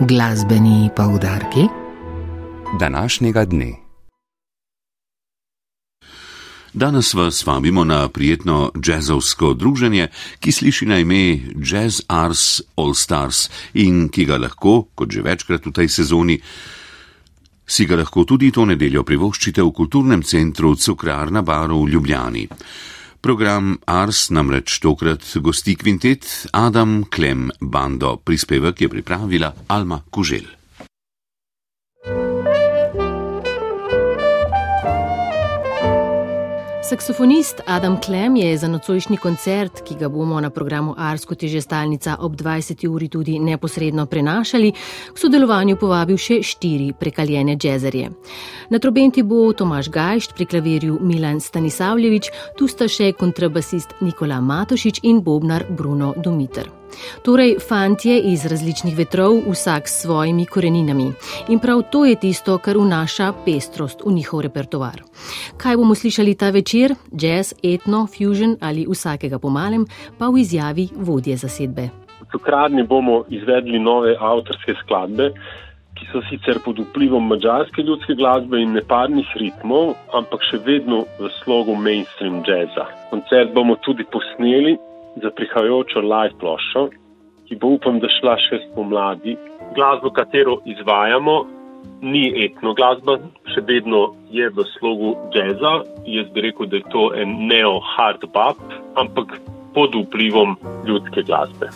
Glasbeni poudarki današnjega dne. Danes vas vabimo na prijetno jazzovsko druženje, ki sliši na ime Jazz Ars All Stars in ki ga lahko, kot že večkrat v tej sezoni, si ga lahko tudi to nedeljo privoščite v kulturnem centru Cukrarna Baro v Ljubljani. Program Ars namreč tokrat gosti kvintet Adam Klem Bando, prispevek je pripravila Alma Kužel. Saksofonist Adam Klem je za nocojšnji koncert, ki ga bomo na programu Ars kot je že stalnica ob 20. uri tudi neposredno prenašali, k sodelovanju povabil še štiri prekaljene džezerje. Na trobenti bo Tomaš Gajšt, pri klavirju Milan Stanisavljevič, tu sta še kontrabasist Nikola Matošič in bobnar Bruno Domitr. Torej, fantje iz različnih vetrov, vsak s svojimi koreninami. In prav to je tisto, kar vnaša pestrost v njihov repertoar. Kaj bomo slišali ta večer? Jazz, etno, fusion ali vsakega pomalem, pa v izjavi vodje zasedbe. V Cukrarni bomo izvedli nove avtorske skladbe, ki so sicer pod vplivom mađarske ljudske glasbe in neparnih ritmov, ampak še vedno v slogu mainstream jazza. Koncert bomo tudi posneli za prihajajočo live ploščo, ki bo upam, da šla še spomladi. Glasbo, katero izvajamo, ni etno glasba, še vedno je v slogu jazza. Jaz bi rekel, da je to en neo-hard bop, ampak pod vplivom ljudske glasbe.